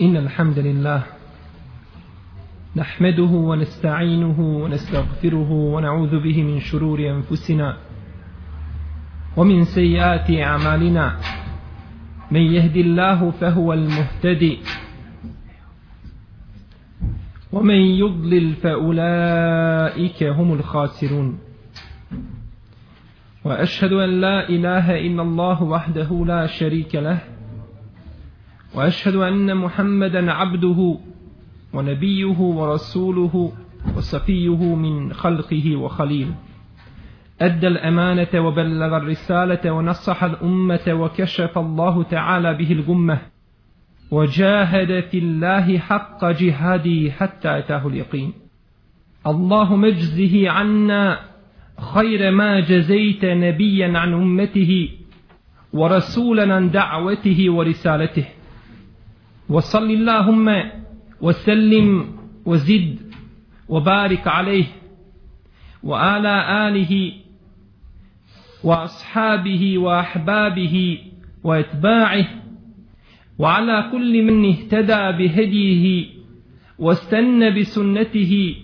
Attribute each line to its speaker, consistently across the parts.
Speaker 1: إن الحمد لله نحمده ونستعينه ونستغفره ونعوذ به من شرور أنفسنا ومن سيئات أعمالنا. من يهدي الله فهو المهتدي ومن يضلل فأولئك هم الخاسرون. وأشهد أن لا إله إلا الله وحده لا شريك له وأشهد أن محمدا عبده ونبيه ورسوله وصفيه من خلقه وخليله أدى الأمانة وبلغ الرسالة ونصح الأمة وكشف الله تعالى به الغمة. وجاهد في الله حق جهاده حتى أتاه اليقين. اللهم اجزه عنا خير ما جزيت نبيا عن أمته ورسولا عن دعوته ورسالته. وصل اللهم وسلم وزد وبارك عليه وعلى آله وأصحابه وأحبابه وأتباعه وعلى كل من اهتدى بهديه واستنى بسنته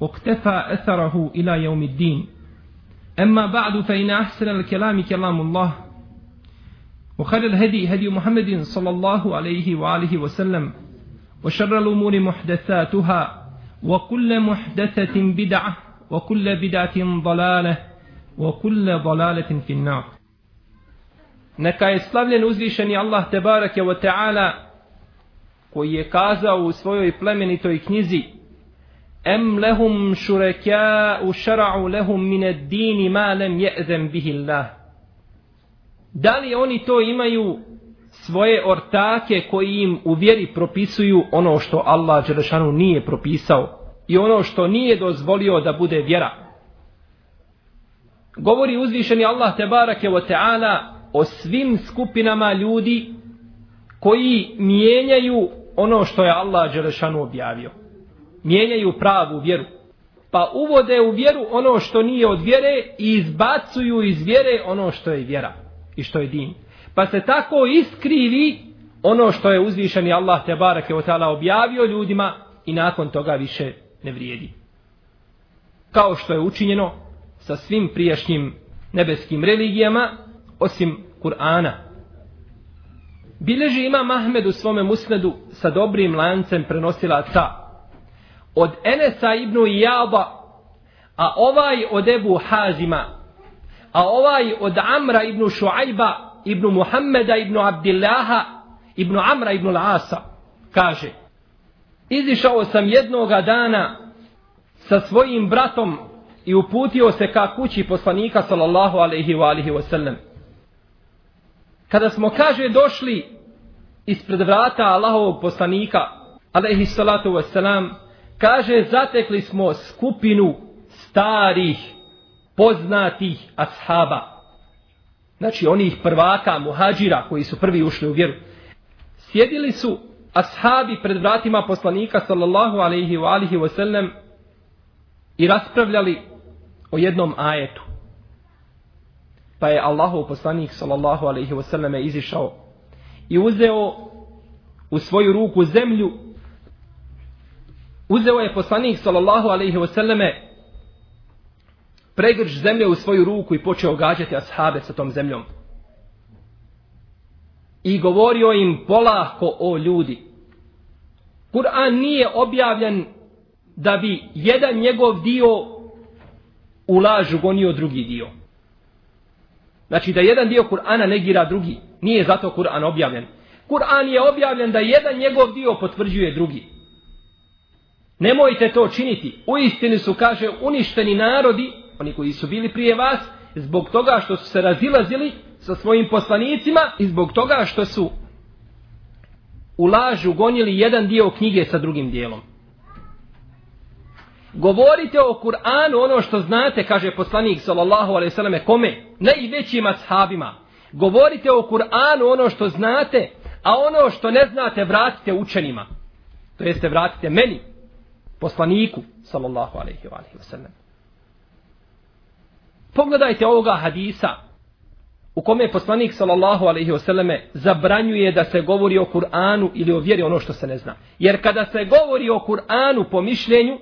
Speaker 1: واقتفى أثره إلى يوم الدين. أما بعد فإن أحسن الكلام كلام الله. وخير الهدي هدي محمد صلى الله عليه وآله وسلم وشر الأمور محدثاتها وكل محدثة بدعة وكل بدعة ضلالة وكل ضلالة في النار. نكا إسلام لنوزيشني الله تبارك وتعالى koji je kazao u svojoj plemenitoj knjizi em lehum shurakaa u shara'u lehum min ad-din ma lam Da li oni to imaju svoje ortake koji im u vjeri propisuju ono što Allah Đelešanu nije propisao i ono što nije dozvolio da bude vjera. Govori uzvišeni Allah Tebarake wa Teala o svim skupinama ljudi koji mijenjaju ono što je Allah Đelešanu objavio. Mijenjaju pravu vjeru. Pa uvode u vjeru ono što nije od vjere i izbacuju iz vjere ono što je vjera i što je din. Pa se tako iskrivi ono što je uzvišeni Allah te barake ta'ala objavio ljudima i nakon toga više ne vrijedi. Kao što je učinjeno sa svim prijašnjim nebeskim religijama, osim Kur'ana. Bileži ima Mahmed u svome musnedu sa dobrim lancem prenosilaca od Enesa ibn Ijaba, a ovaj od Ebu Hazima, a ovaj od Amra ibn Šuajba, ibn Muhammeda ibn Abdillaha, ibn Amra ibn Lasa, kaže, izišao sam jednoga dana sa svojim bratom i uputio se ka kući poslanika sallallahu alaihi wa alihi wasallam. Kada smo, kaže, došli ispred vrata Allahovog poslanika, alaihi salatu wasalam, kaže, zatekli smo skupinu starih, poznatih ashaba. Znači, onih prvaka, muhađira, koji su prvi ušli u vjeru. Sjedili su ashabi pred vratima poslanika, sallallahu alaihi wa alihi wasalam, i raspravljali o jednom ajetu pa je Allahov poslanik sallallahu alejhi ve selleme izišao i uzeo u svoju ruku zemlju uzeo je poslanik sallallahu alejhi ve selleme zemlje u svoju ruku i počeo gađati ashabe sa tom zemljom i govorio im polako o ljudi Kur'an nije objavljen da bi jedan njegov dio u lažu gonio drugi dio. Znači da jedan dio Kur'ana negira drugi. Nije zato Kur'an objavljen. Kur'an je objavljen da jedan njegov dio potvrđuje drugi. Nemojte to činiti. U istini su, kaže, uništeni narodi, oni koji su bili prije vas, zbog toga što su se razilazili sa svojim poslanicima i zbog toga što su u lažu gonili jedan dio knjige sa drugim dijelom. Govorite o Kur'anu ono što znate, kaže poslanik sallallahu alejhi ve selleme, kome? Najvećim ashabima. Govorite o Kur'anu ono što znate, a ono što ne znate vratite učenima. To jeste vratite meni, poslaniku sallallahu alejhi ve sellem. Pogledajte ovoga hadisa u kome poslanik sallallahu alejhi ve selleme zabranjuje da se govori o Kur'anu ili o vjeri ono što se ne zna. Jer kada se govori o Kur'anu po mišljenju,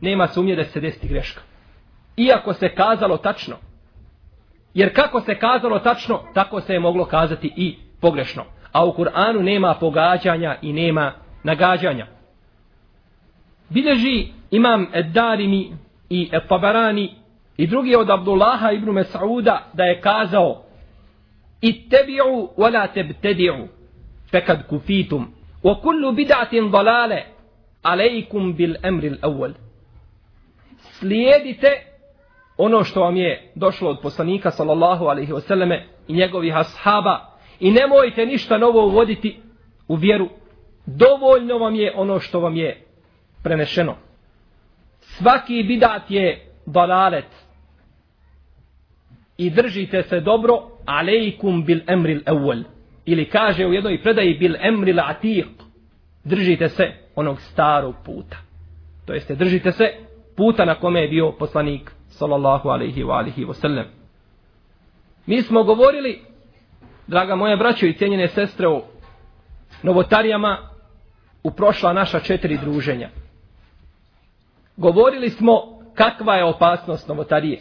Speaker 1: nema sumnje da se desiti greška. Iako se kazalo tačno. Jer kako se kazalo tačno, tako se je moglo kazati i pogrešno. A u Kur'anu nema pogađanja i nema nagađanja. Bileži imam Ed-Darimi i Tabarani i drugi od Abdullaha ibn Mas'uda da je kazao Ittebi'u wala tebtedi'u fekad kufitum wa kullu bid'atin dalale alejkum bil emril awal slijedite ono što vam je došlo od poslanika sallallahu alaihi wasallame i njegovih ashaba i nemojte ništa novo uvoditi u vjeru. Dovoljno vam je ono što vam je prenešeno. Svaki bidat je dalalet i držite se dobro alejkum bil emril awwal ili kaže u jednoj predaji bil emril atiq držite se onog starog puta to jeste držite se puta na kome je bio poslanik sallallahu alaihi wa alihi wa sallam. Mi smo govorili, draga moja braćo i cijenjene sestre, o novotarijama u prošla naša četiri druženja. Govorili smo kakva je opasnost novotarije.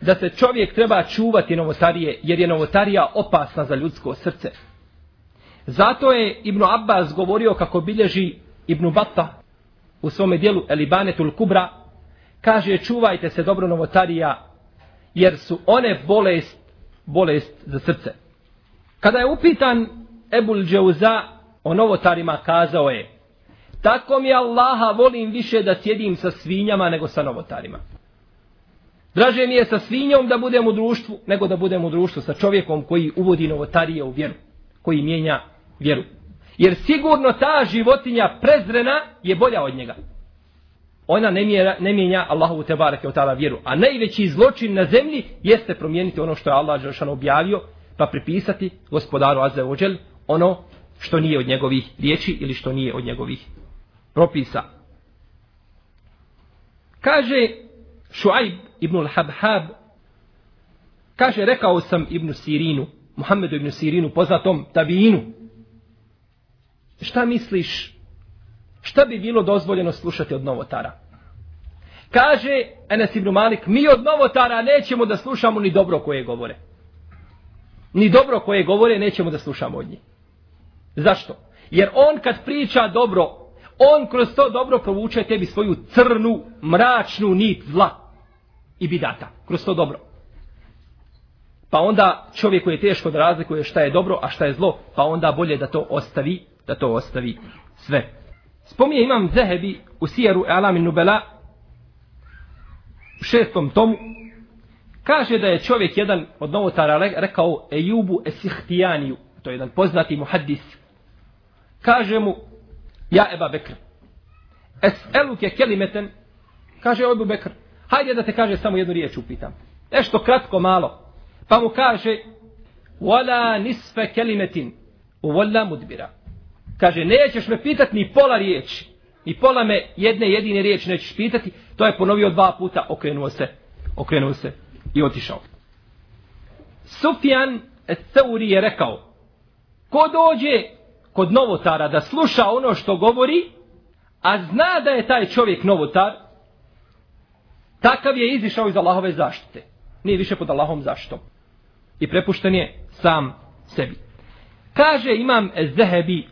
Speaker 1: Da se čovjek treba čuvati novotarije, jer je novotarija opasna za ljudsko srce. Zato je Ibnu Abbas govorio kako bilježi Ibnu Batta u svome dijelu Elibanetul Kubra, kaže čuvajte se dobro novotarija, jer su one bolest, bolest za srce. Kada je upitan Ebul Džauza o novotarima, kazao je, tako mi Allaha volim više da sjedim sa svinjama nego sa novotarima. Draže mi je sa svinjom da budem u društvu, nego da budem u društvu sa čovjekom koji uvodi novotarije u vjeru, koji mijenja vjeru. Jer sigurno ta životinja prezrena je bolja od njega. Ona ne, mjera, ne mijenja Allahovu te barake od tada vjeru. A najveći zločin na zemlji jeste promijeniti ono što je Allah Žešan objavio, pa pripisati gospodaru Azze Ođel ono što nije od njegovih riječi ili što nije od njegovih propisa. Kaže Šuajb ibn al-Habhab, kaže, rekao sam ibn Sirinu, Muhammedu ibn Sirinu, poznatom tabijinu, šta misliš, šta bi bilo dozvoljeno slušati od novotara? Kaže Enes ibn Malik, mi od novotara nećemo da slušamo ni dobro koje govore. Ni dobro koje govore nećemo da slušamo od njih. Zašto? Jer on kad priča dobro, on kroz to dobro provuče tebi svoju crnu, mračnu nit zla i bidata. Kroz to dobro. Pa onda čovjeku je teško da razlikuje šta je dobro, a šta je zlo, pa onda bolje da to ostavi da to ostavi sve. Spominje imam Zehebi u Sijeru Alamin Nubela u šestom tomu kaže da je čovjek jedan od novotara rekao Ejubu Esihtijaniju to je jedan poznati muhaddis kaže mu ja Eba Bekr Es'eluke kelimeten kaže Ebu Bekr hajde da te kaže samo jednu riječ upitam nešto kratko malo pa mu kaže wala nisfe kelimetin wala mudbira Kaže, nećeš me pitati ni pola riječi. Ni pola me jedne jedine riječi nećeš pitati. To je ponovio dva puta, okrenuo se. Okrenuo se i otišao. Sufjan Seuri je rekao, ko dođe kod novotara da sluša ono što govori, a zna da je taj čovjek novotar, takav je izišao iz Allahove zaštite. Nije više pod Allahom zaštitom. I prepušten je sam sebi. Kaže imam Zehebi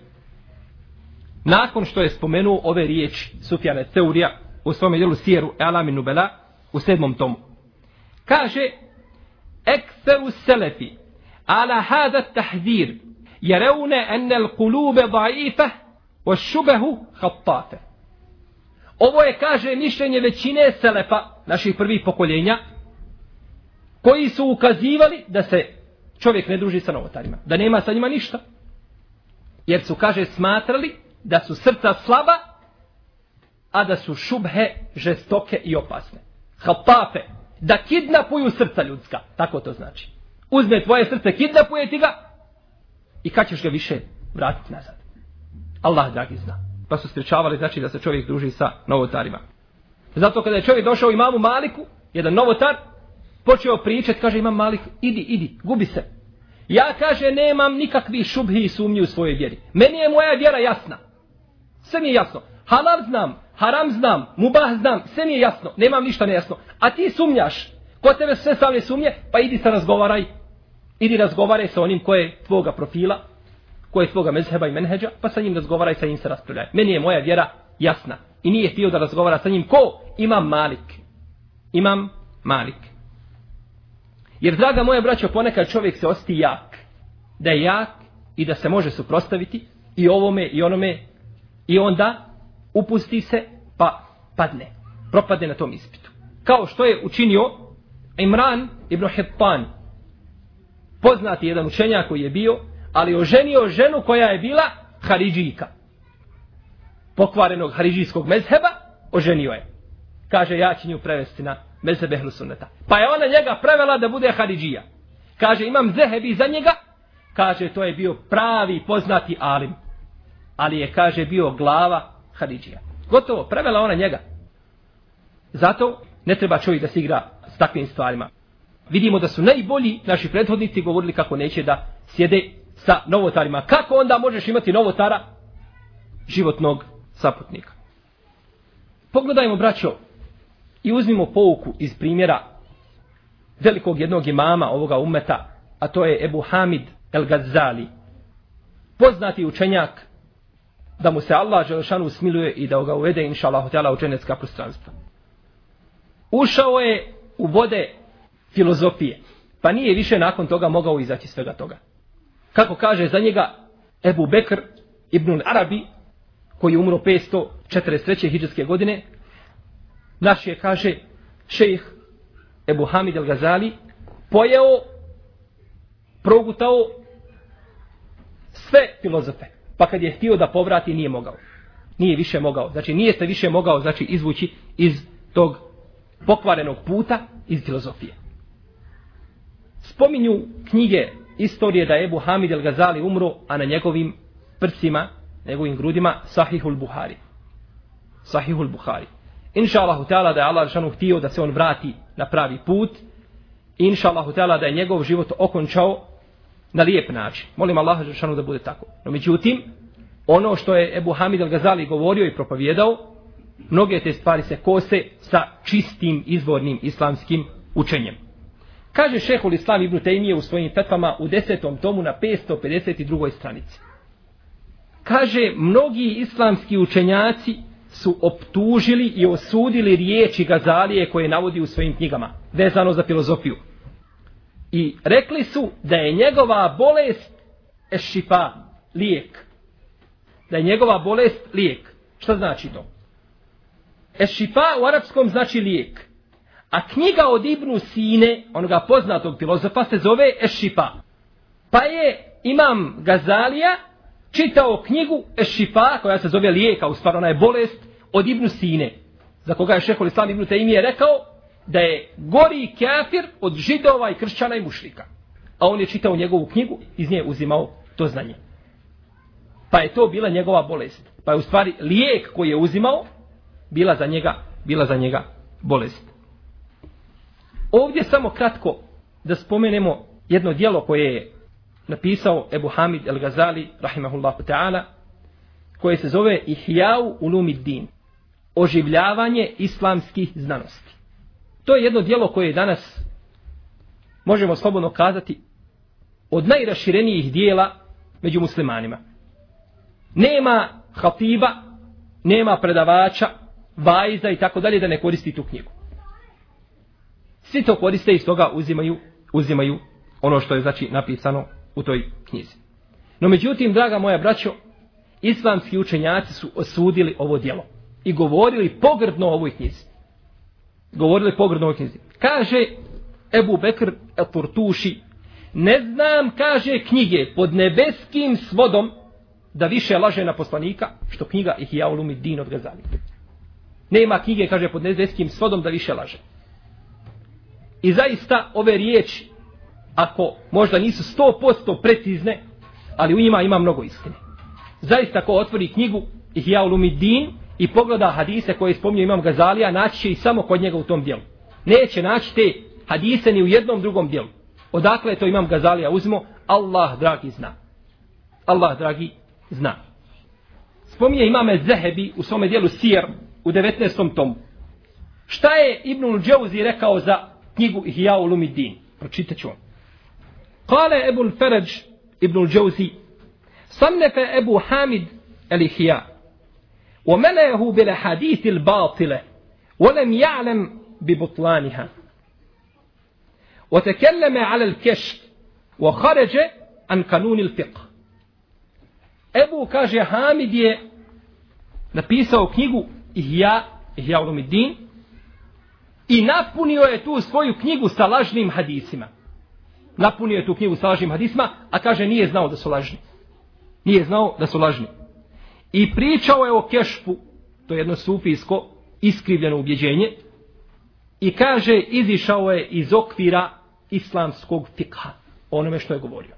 Speaker 1: nakon što je spomenuo ove riječi Sufjane Teurija u svom dijelu Sijeru Alamin Nubela u sedmom tomu. Kaže Ekseru Selefi ala hada tahzir jereune enel kulube daife o šubehu hattafe. Ovo je, kaže, mišljenje većine Selefa, naših prvih pokoljenja, koji su ukazivali da se čovjek ne druži sa novotarima, da nema sa njima ništa. Jer su, kaže, smatrali da su srca slaba, a da su šubhe žestoke i opasne. Hatafe, da kidnapuju srca ljudska. Tako to znači. Uzme tvoje srce, kidnapuje ti ga i kad ćeš ga više vratiti nazad. Allah dragi zna. Pa su sprečavali znači da se čovjek druži sa novotarima. Zato kada je čovjek došao imamu Maliku, jedan novotar, počeo pričati, kaže imam malik, idi, idi, gubi se. Ja kaže nemam nikakvih šubhi i sumnji u svojoj vjeri. Meni je moja vjera jasna. Sve mi je jasno. Halal znam, haram znam, mubah znam, sve mi je jasno. Nemam ništa nejasno. A ti sumnjaš. Ko tebe sve stavlje sumnje, pa idi se razgovaraj. Idi razgovaraj sa onim koje je tvoga profila, koje je tvoga mezheba i menheđa, pa sa njim razgovaraj, sa njim se raspravljaj. Meni je moja vjera jasna. I nije htio da razgovara sa njim. Ko? Imam malik. Imam malik. Jer, draga moja braćo, ponekad čovjek se osti jak. Da je jak i da se može suprostaviti i ovome i onome i onda upusti se pa padne. Propadne na tom ispitu. Kao što je učinio Imran ibn Hittan. Poznati jedan učenjak koji je bio, ali oženio ženu koja je bila Haridžijka. Pokvarenog Haridžijskog mezheba oženio je. Kaže, ja ću nju prevesti na mezheb ehlu sunneta. Pa je ona njega prevela da bude Haridžija. Kaže, imam zehebi za njega. Kaže, to je bio pravi poznati alim. Ali je, kaže, bio glava Haridžija. Gotovo, prevela ona njega. Zato ne treba čovjek da se igra s takvim stvarima. Vidimo da su najbolji naši prethodnici govorili kako neće da sjede sa novotarima. Kako onda možeš imati novotara životnog saputnika? Pogledajmo, braćo, I uzmimo pouku iz primjera velikog jednog imama ovoga umeta, a to je Ebu Hamid El Gazali. Poznati učenjak da mu se Allah Želešanu smiluje i da ga uvede, inša Allah, u dženecka prostranstva. Ušao je u vode filozofije, pa nije više nakon toga mogao izaći svega toga. Kako kaže za njega Ebu Bekr ibn Arabi, koji je umro 543. hijđarske godine, Naš je, kaže, šejh Ebu Hamid al-Gazali, pojeo, progutao sve filozofe. Pa kad je htio da povrati, nije mogao. Nije više mogao. Znači, nije se više mogao znači, izvući iz tog pokvarenog puta iz filozofije. Spominju knjige istorije da je Ebu Hamid al-Gazali umro, a na njegovim prsima, njegovim grudima, Sahihul Buhari. Sahihul Buhari. Inša Allahu Teala da je Allah Žešanu htio da se on vrati na pravi put. Inša Allahu Teala da je njegov život okončao na lijep način. Molim Allah Žešanu da bude tako. No međutim, ono što je Ebu Hamid al-Gazali govorio i propovjedao, mnoge te stvari se kose sa čistim izvornim islamskim učenjem. Kaže šehol Islam ibn Tejmije u svojim fetvama u desetom tomu na 552. stranici. Kaže, mnogi islamski učenjaci su optužili i osudili riječi Gazalije koje navodi u svojim knjigama, vezano za filozofiju. I rekli su da je njegova bolest ešifa, lijek. Da je njegova bolest lijek. Šta znači to? Ešifa u arapskom znači lijek. A knjiga od Ibnu Sine, onoga poznatog filozofa, se zove Ešifa. Pa je imam Gazalija čitao knjigu Ešifa, koja se zove lijeka, u stvari ona je bolest, od Ibnu Sine, za koga je šehol Islam Ibnu Taimije rekao da je gori kafir od židova i kršćana i mušlika. A on je čitao njegovu knjigu, iz nje uzimao to znanje. Pa je to bila njegova bolest. Pa je u stvari lijek koji je uzimao, bila za njega, bila za njega bolest. Ovdje samo kratko da spomenemo jedno dijelo koje je napisao Ebu Hamid El Gazali, rahimahullahu ta'ala, koje se zove Ihjau Ulumid Din oživljavanje islamskih znanosti. To je jedno dijelo koje je danas, možemo slobodno kazati, od najraširenijih dijela među muslimanima. Nema hatiba, nema predavača, vajza i tako dalje da ne koristi tu knjigu. Svi to koriste i stoga uzimaju, uzimaju ono što je znači napisano u toj knjizi. No međutim, draga moja braćo, islamski učenjaci su osudili ovo dijelo i govorili pogrdno o ovoj knjizi. Govorili pogrdno o ovoj knjizi. Kaže Ebu Bekr el ne znam, kaže knjige pod nebeskim svodom da više laže na poslanika, što knjiga ih ja ulumi din od Gazali. Nema knjige, kaže, pod nebeskim svodom da više laže. I zaista ove riječi, ako možda nisu sto posto precizne, ali u njima ima mnogo istine. Zaista ko otvori knjigu ih ulumidin i pogleda hadise koje spominje imam Gazalija, naći će i samo kod njega u tom dijelu. Neće naći te hadise ni u jednom drugom dijelu. Odakle je to imam Gazalija uzmo? Allah dragi zna. Allah dragi zna. Spominje imame Zehebi u svome dijelu Sijer u 19. tomu. Šta je Ibnul Džauzi rekao za knjigu Ihya Ulumidin? Pročitat ću vam. Kale Ebul Feređ Ibnul Džauzi Sannefe Ebu Hamid El Ihya وملأه بالحديث الباطلة ولم يعلم ببطلانها وتكلم على الكشف وخرج عن قانون الفقه Ebu kaže Hamid je napisao knjigu Ihya, Ihya Ulumiddin i napunio je tu svoju knjigu sa lažnim hadisima. Napunio je tu knjigu sa lažnim hadisima, a kaže nije znao da su lažni. Nije znao da su lažni. I pričao je o kešpu, to je jedno sufijsko iskrivljeno ubjeđenje, i kaže izišao je iz okvira islamskog fikha, onome što je govorio.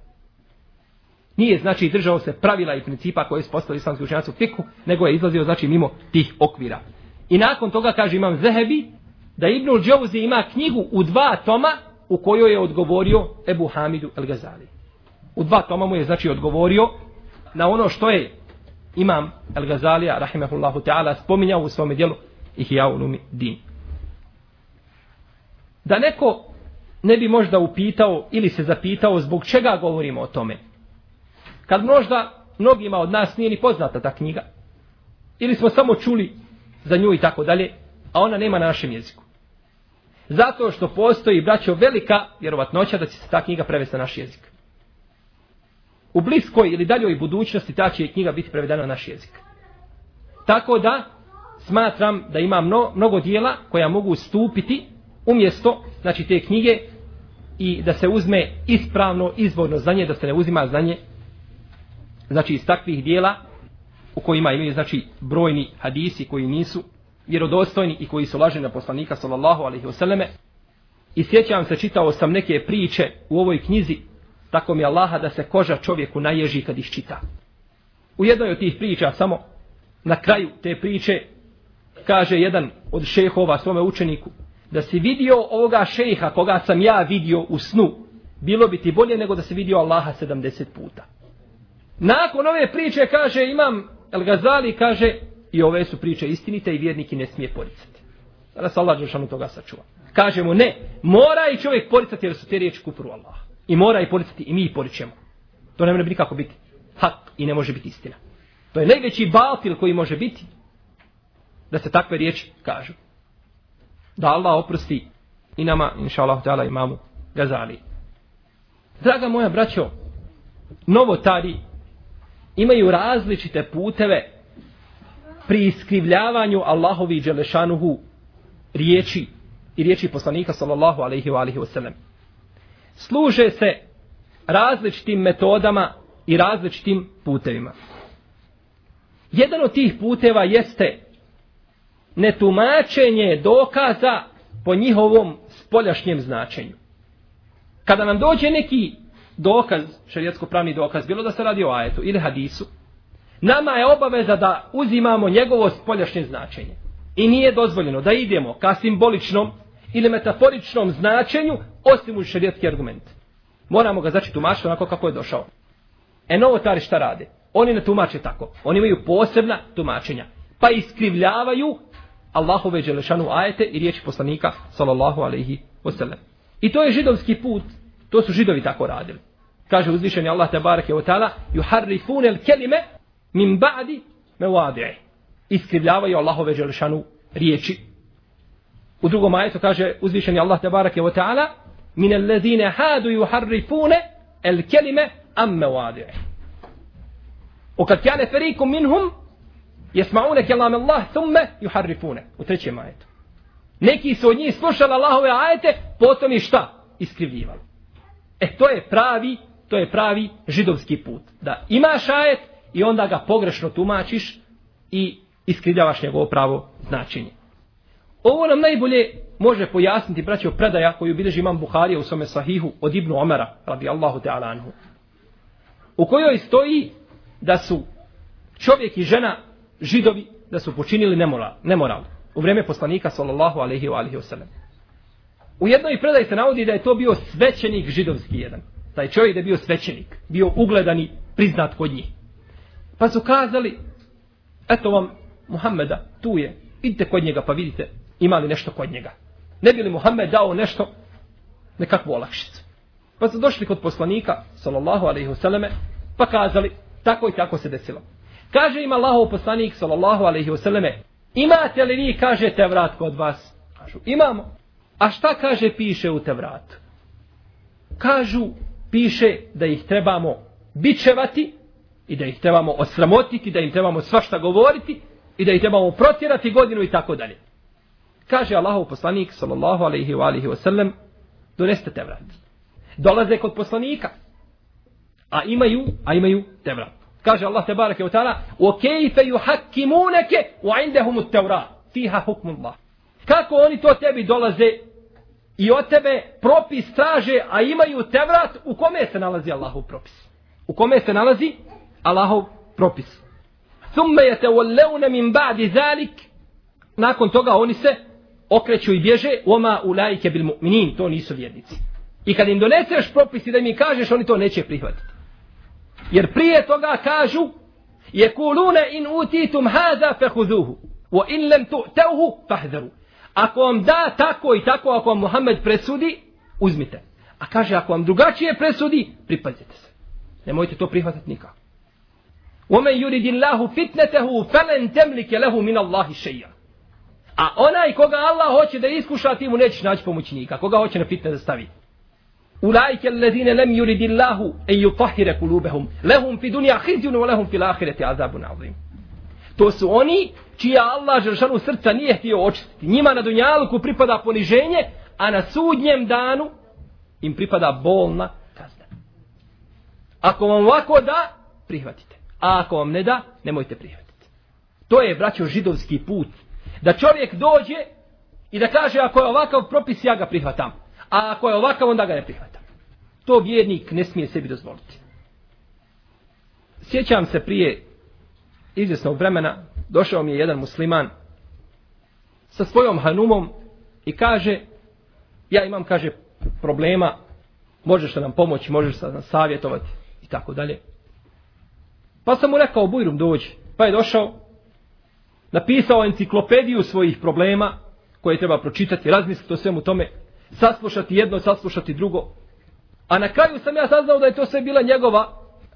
Speaker 1: Nije znači držao se pravila i principa koje su postali islamski učenjaci u fikhu, nego je izlazio znači mimo tih okvira. I nakon toga kaže imam Zehebi da Ibnul Džauzi ima knjigu u dva toma u kojoj je odgovorio Ebu Hamidu El Gazali. U dva toma mu je znači odgovorio na ono što je imam El Gazalija, rahimahullahu ta'ala, spominjao u svome dijelu Ihya ulumi din. Da neko ne bi možda upitao ili se zapitao zbog čega govorimo o tome. Kad možda mnogima od nas nije ni poznata ta knjiga. Ili smo samo čuli za nju i tako dalje, a ona nema na našem jeziku. Zato što postoji, braćo, velika vjerovatnoća da će se ta knjiga prevesti na naš jezik. U bliskoj ili daljoj budućnosti ta će knjiga biti prevedena na naš jezik. Tako da smatram da ima mno, mnogo dijela koja mogu stupiti umjesto znači, te knjige i da se uzme ispravno izvorno znanje, da se ne uzima znanje znači iz takvih dijela u kojima imaju znači brojni hadisi koji nisu vjerodostojni i koji su lažni na poslanika sallallahu alaihi wasallame i sjećam se čitao sam neke priče u ovoj knjizi tako mi Allaha da se koža čovjeku naježi kad ih čita. U jednoj od tih priča samo na kraju te priče kaže jedan od šehova svome učeniku da si vidio ovoga šeha koga sam ja vidio u snu bilo bi ti bolje nego da si vidio Allaha 70 puta. Nakon ove priče kaže imam El Gazali kaže i ove su priče istinite i vjerniki ne smije poricati. Da se Allah Đelšanu toga sačuva. Kaže mu ne, mora i čovjek poricati jer su te riječi kupru Allah. I mora i poricati i mi i poričemo. To ne može nikako biti hak i ne može biti istina. To je najveći baltil koji može biti da se takve riječi kažu. Da Allah oprosti i nama, inša Allah, imamu Gazali. Draga moja braćo, novotari imaju različite puteve pri iskrivljavanju Allahovi Đelešanuhu riječi i riječi poslanika sallallahu alaihi wa alaihi wasallam. Služe se različitim metodama i različitim putevima. Jedan od tih puteva jeste netumačenje dokaza po njihovom spoljašnjem značenju. Kada nam dođe neki dokaz, šarijetsko pravni dokaz, bilo da se radi o ajetu ili hadisu, nama je obaveza da uzimamo njegovo spoljašnje značenje. I nije dozvoljeno da idemo ka simboličnom ili metaforičnom značenju osim u šarijetski argument. Moramo ga znači tumačiti onako kako je došao. E novotari šta rade? Oni ne tumače tako. Oni imaju posebna tumačenja. Pa iskrivljavaju Allahove dželešanu ajete i riječi poslanika sallallahu alaihi wasallam. I to je židovski put. To su židovi tako radili kaže uzvišeni Allah te bareke taala juharrifunel kelime min ba'di mawadi'i iskrivljavaju Allahove dželešanu riječi u drugom ajetu kaže uzvišeni Allah te bareke ve taala min alladhina hadu yuharrifun al kelime am mawadi'i وقد كان فريق منهم يسمعون كلام الله ثم يحرفونه u trećem ajetu neki su od njih slušali Allahove ajete potom i šta iskrivljivali e to je pravi to je pravi židovski put. Da imaš ajet i onda ga pogrešno tumačiš i iskrivljavaš njegovo pravo značenje. Ovo nam najbolje može pojasniti braćo predaja koju bilježi imam Buharija u svome sahihu od Ibnu Omara, radi Allahu te anhu. U kojoj stoji da su čovjek i žena židovi da su počinili nemoral, nemoral u vrijeme poslanika sallallahu alaihi wa alaihi wa. U jednoj predaji se navodi da je to bio svećenik židovski jedan. Taj čovjek da je bio svećenik, bio ugledani, priznat kod njih. Pa su kazali, eto vam Muhammeda, tu je, idite kod njega pa vidite ima li nešto kod njega. Ne bi li Muhammed dao nešto, nekakvu olakšicu. Pa su došli kod poslanika, sallallahu alaihi vseleme, pa kazali, tako i tako se desilo. Kaže im Allahov poslanik, sallallahu alaihi vseleme, imate li vi, kaže, te vrat kod vas? Kažu, imamo. A šta kaže, piše u Tevratu? Kažu, piše da ih trebamo bičevati i da ih trebamo osramotiti, da im trebamo svašta govoriti i da ih trebamo protjerati godinu i tako dalje. Kaže Allahov poslanik, sallallahu alaihi wa alihi wasallam, doneste te vrat. Dolaze kod poslanika, a imaju, a imaju te vrat. Kaže Allah te barake wa ta'ala, وَكَيْفَ يُحَكِّمُونَكَ وَعِنْدَهُمُ التَّوْرَا فِيهَا حُكْمُ اللَّهِ Kako oni to tebi dolaze i od tebe propis traže, a imaju te vrat, u kome se nalazi Allahov propis? U kome se nalazi Allahov propis. Thumme yatawallawna min badi zalik. Nakon toga oni se okreću i bježe. Oma ulaike bil mu'minin. To nisu vjernici. I kad im doneseš propis i da mi kažeš, oni to neće prihvatiti. Jer prije toga kažu je in utitum haza fehuduhu. Wa in lem tu'tehu fahzaru. Ako vam da tako i tako, ako vam Muhammed presudi, uzmite. A kaže, ako vam drugačije presudi, pripazite se. Nemojte to prihvatiti nikako. ومن يريد الله فتنته فلن تملك له من الله شيئا A onaj koga Allah hoće da iskuša, ti mu nećeš naći pomoćnika. Koga hoće na fitne da stavi. Ulajke alladine lem yuridillahu en yutahhira kulubehum. Lehum fi dunja khizyun wa lehum fil ahireti azabun azim. To su oni čija Allah žršanu srca nije htio očistiti. Njima na dunjalku pripada poniženje, a na sudnjem danu im pripada bolna kazna. Ako vam ovako da, prihvatite. A ako vam ne da, nemojte prihvatiti. To je, braćo, židovski put Da čovjek dođe i da kaže ako je ovakav propis ja ga prihvatam. A ako je ovakav onda ga ne prihvatam. To vjernik ne smije sebi dozvoliti. Sjećam se prije izvjesnog vremena došao mi je jedan musliman sa svojom hanumom i kaže ja imam kaže problema možeš li nam pomoći, možeš li nam savjetovati i tako dalje. Pa sam mu rekao bujrum dođi. Pa je došao napisao enciklopediju svojih problema koje treba pročitati, razmisliti o svemu tome, saslušati jedno, saslušati drugo. A na kraju sam ja saznao da je to sve bila njegova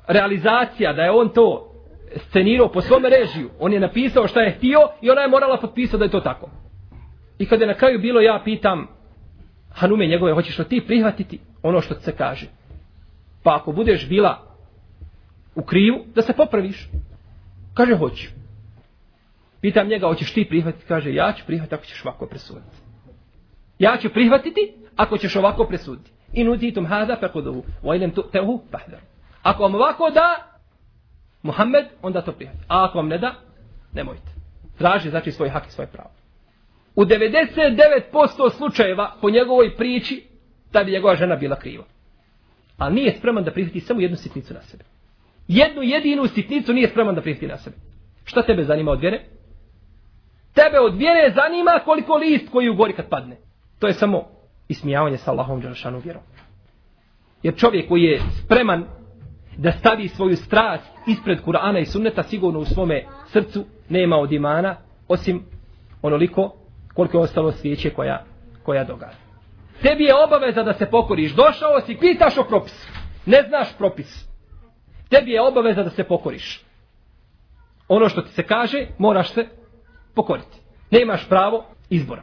Speaker 1: realizacija, da je on to scenirao po svome režiju. On je napisao šta je htio i ona je morala potpisati da je to tako. I kada je na kraju bilo, ja pitam Hanume njegove, hoćeš li ti prihvatiti ono što se kaže? Pa ako budeš bila u krivu, da se popraviš. Kaže, hoću. Pitam njega, hoćeš ti prihvatiti? Kaže, ja ću prihvatiti ako ćeš ovako presuditi. Ja ću prihvatiti ako ćeš ovako presuditi. I utitum hada fekodovu. wa tu tu'tehu pahdar. Ako vam ovako da, Muhammed, onda to prihvatite. A ako vam ne da, nemojte. Traži, znači, svoj hak i svoje pravo. U 99% slučajeva po njegovoj priči, da bi njegova žena bila kriva. Ali nije spreman da prihvati samo jednu sitnicu na sebe. Jednu jedinu sitnicu nije spreman da pristi na sebe. Šta tebe zanima od vjere? Tebe od vjere zanima koliko list koji u gori kad padne. To je samo ismijavanje sa Allahom Đelšanu vjerom. Jer čovjek koji je spreman da stavi svoju strast ispred Kur'ana i sunneta sigurno u svome srcu nema od imana osim onoliko koliko je ostalo svijeće koja, koja događa. Tebi je obaveza da se pokoriš. Došao si, pitaš o propisu. Ne znaš propis. Tebi je obaveza da se pokoriš. Ono što ti se kaže, moraš se pokoriti. Nemaš pravo izbora.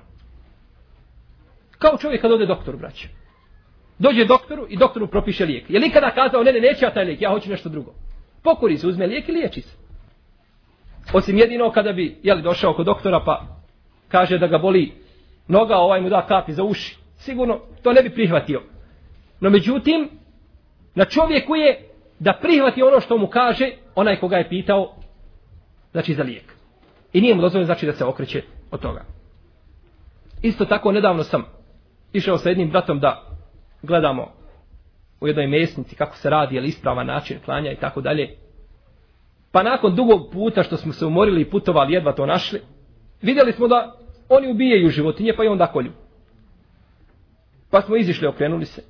Speaker 1: Kao čovjek kad ode doktoru, braće. Dođe doktoru i doktoru propiše lijek. Je li kada kazao, ne, ne, neće ja taj lijek, ja hoću nešto drugo. Pokori se, uzme lijek i liječi se. Osim jedino kada bi, jeli, došao kod doktora pa kaže da ga boli noga, ovaj mu da kapi za uši. Sigurno to ne bi prihvatio. No međutim, na čovjeku je da prihvati ono što mu kaže onaj koga je pitao, znači za lijek. I nije mu dozvoljeno znači da se okreće od toga. Isto tako nedavno sam išao sa jednim bratom da gledamo u jednoj mesnici kako se radi, je li ispravan način klanja i tako dalje. Pa nakon dugog puta što smo se umorili i putovali, jedva to našli, vidjeli smo da oni ubijaju životinje pa i onda kolju. Pa smo izišli, okrenuli se.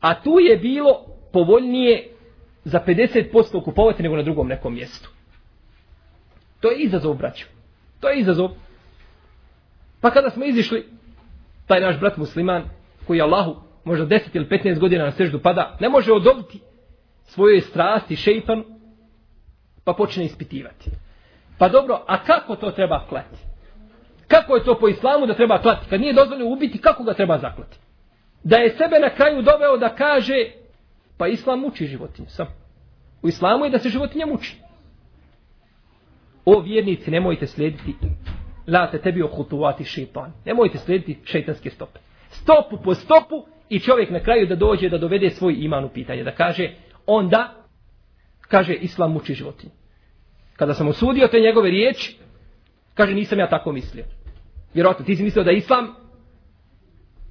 Speaker 1: A tu je bilo povoljnije za 50% kupovati nego na drugom nekom mjestu. To je izazov, braću. To je izazov. Pa kada smo izišli, taj naš brat musliman, koji je Allahu možda 10 ili 15 godina na seždu pada, ne može odobiti svojoj strasti šeitan, pa počne ispitivati. Pa dobro, a kako to treba klati? Kako je to po islamu da treba klati? Kad nije dozvoljeno ubiti, kako ga treba zaklati? Da je sebe na kraju doveo da kaže, pa islam muči životinje. Sam. U islamu je da se životinja muči. O vjernici, nemojte slijediti la te tebi ohutuvati šeitan. Nemojte slijediti šeitanske stope. Stopu po stopu i čovjek na kraju da dođe da dovede svoj iman u pitanje. Da kaže, onda, kaže, islam muči životinje. Kada sam osudio te njegove riječi, kaže, nisam ja tako mislio. Vjerojatno, ti si mislio da islam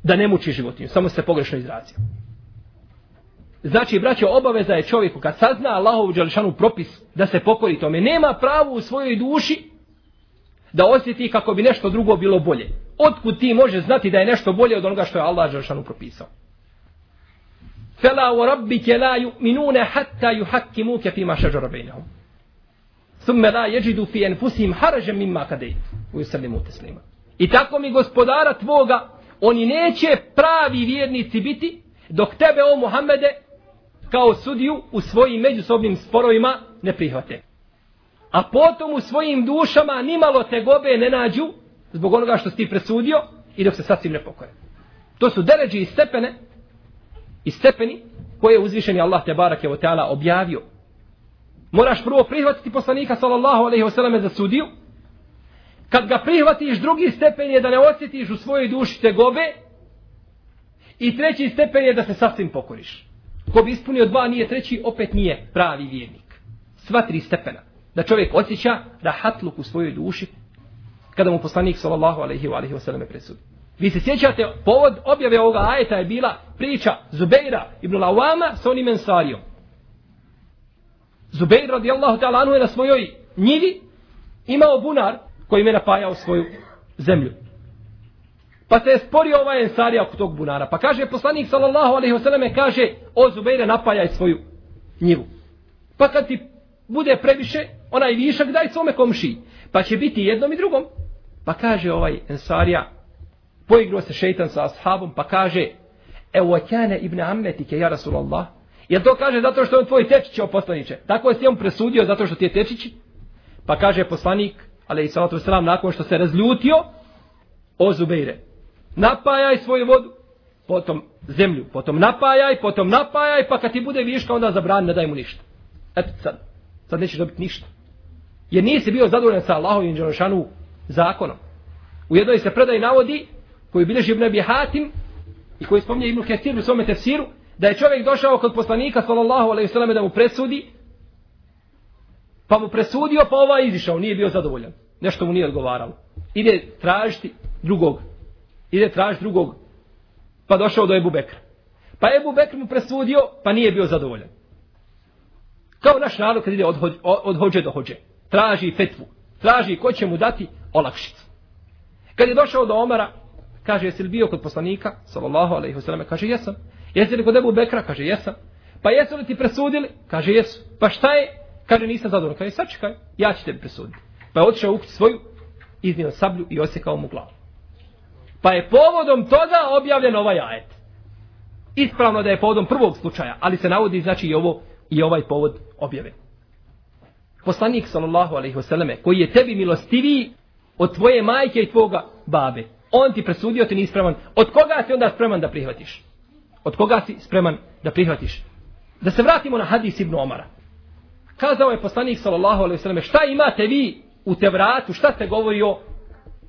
Speaker 1: da ne muči životinju, samo se pogrešno izrazio. Znači, braćo, obaveza je čovjeku kad sazna Allahovu džališanu propis da se pokori tome. Nema pravu u svojoj duši da osjeti kako bi nešto drugo bilo bolje. Otkud ti može znati da je nešto bolje od onoga što je Allah džališanu propisao? Fela u rabbike la yu'minune hatta yuhakkimuke fima šađara bejnehum. Thumme la jeđidu fi enfusim haražem mimma kadej. U yusallimu teslima. I tako mi gospodara tvoga, oni neće pravi vjernici biti, dok tebe, o Muhammede, kao sudiju u svojim međusobnim sporovima ne prihvate. A potom u svojim dušama nimalo te gobe ne nađu zbog onoga što si ti presudio i dok se sasvim ne pokoje. To su deređe i stepene i stepeni koje je uzvišeni Allah te barake o teala objavio. Moraš prvo prihvatiti poslanika sallallahu alaihi wasallam za sudiju. Kad ga prihvatiš, drugi stepen je da ne osjetiš u svojoj duši te gobe. I treći stepen je da se sasvim pokoriš. Ko bi ispunio dva, nije treći, opet nije pravi vjernik. Sva tri stepena. Da čovjek osjeća rahatluk u svojoj duši kada mu poslanik sallallahu alaihi wa alaihi wasallam presudi. Vi se sjećate, povod objave ovoga ajeta je bila priča Zubeira ibn Lawama sa onim ensarijom. Zubeir radijallahu ta'ala anhu je na svojoj njivi imao bunar kojim je napajao svoju zemlju. Pa se je sporio ovaj ensarija oko tog bunara. Pa kaže poslanik sallallahu alaihi wasallam kaže o Zubeire napajaj svoju njivu. Pa kad ti bude previše, onaj višak daj svome komši. Pa će biti jednom i drugom. Pa kaže ovaj ensarija, poigrao se šeitan sa ashabom, pa kaže, evo kjane ibn ammetike, ja Rasulallah, Jel to kaže zato što je on tvoj tečić, o poslaniče? Tako je si on presudio zato što ti je tečić? Pa kaže poslanik, ali i salatu selam, nakon što se razljutio, o Zubeire, napajaj svoju vodu, potom zemlju, potom napajaj, potom napajaj, pa kad ti bude viška, onda zabrani, ne daj mu ništa. Eto sad, sad nećeš dobiti ništa. Jer nisi bio zadovoljan sa Allahovim džanošanu zakonom. U jednoj se predaj navodi, koji bilježi Ibn Abi Hatim, i koji spominje Ibn Kesir u svome tefsiru, da je čovjek došao kod poslanika sallallahu alaihi sallam, da mu presudi pa mu presudio pa ovaj izišao nije bio zadovoljan nešto mu nije odgovaralo ide tražiti drugog ide traži drugog pa došao do Ebu Bekra pa Ebu Bekr mu presudio pa nije bio zadovoljan kao naš narod kad ide od, hođe, od hođe do hođe traži fetvu traži ko će mu dati olakšicu kad je došao do Omara kaže jesi li bio kod poslanika sallallahu alejhi ve selleme kaže jesam Jesi li kod Ebu Bekra? Kaže, jesam. Pa jesu li ti presudili? Kaže, jesu. Pa šta je? Kaže, nisam zadovoljan. Kaže, sačekaj, ja ću tebi presuditi. Pa je otišao u svoju, iznio sablju i osjekao mu glavu. Pa je povodom toga objavljen ovaj ajet. Ispravno da je povodom prvog slučaja, ali se navodi znači i ovo i ovaj povod objave. Poslanik sallallahu alejhi ve selleme koji je tebi milostiviji od tvoje majke i tvoga babe. On ti presudio ti nispravan. Od koga si onda spreman da prihvatiš? od koga si spreman da prihvatiš. Da se vratimo na hadis Ibn Omara. Kazao je poslanik sallallahu alejhi ve selleme šta imate vi u Tevratu, šta se govori o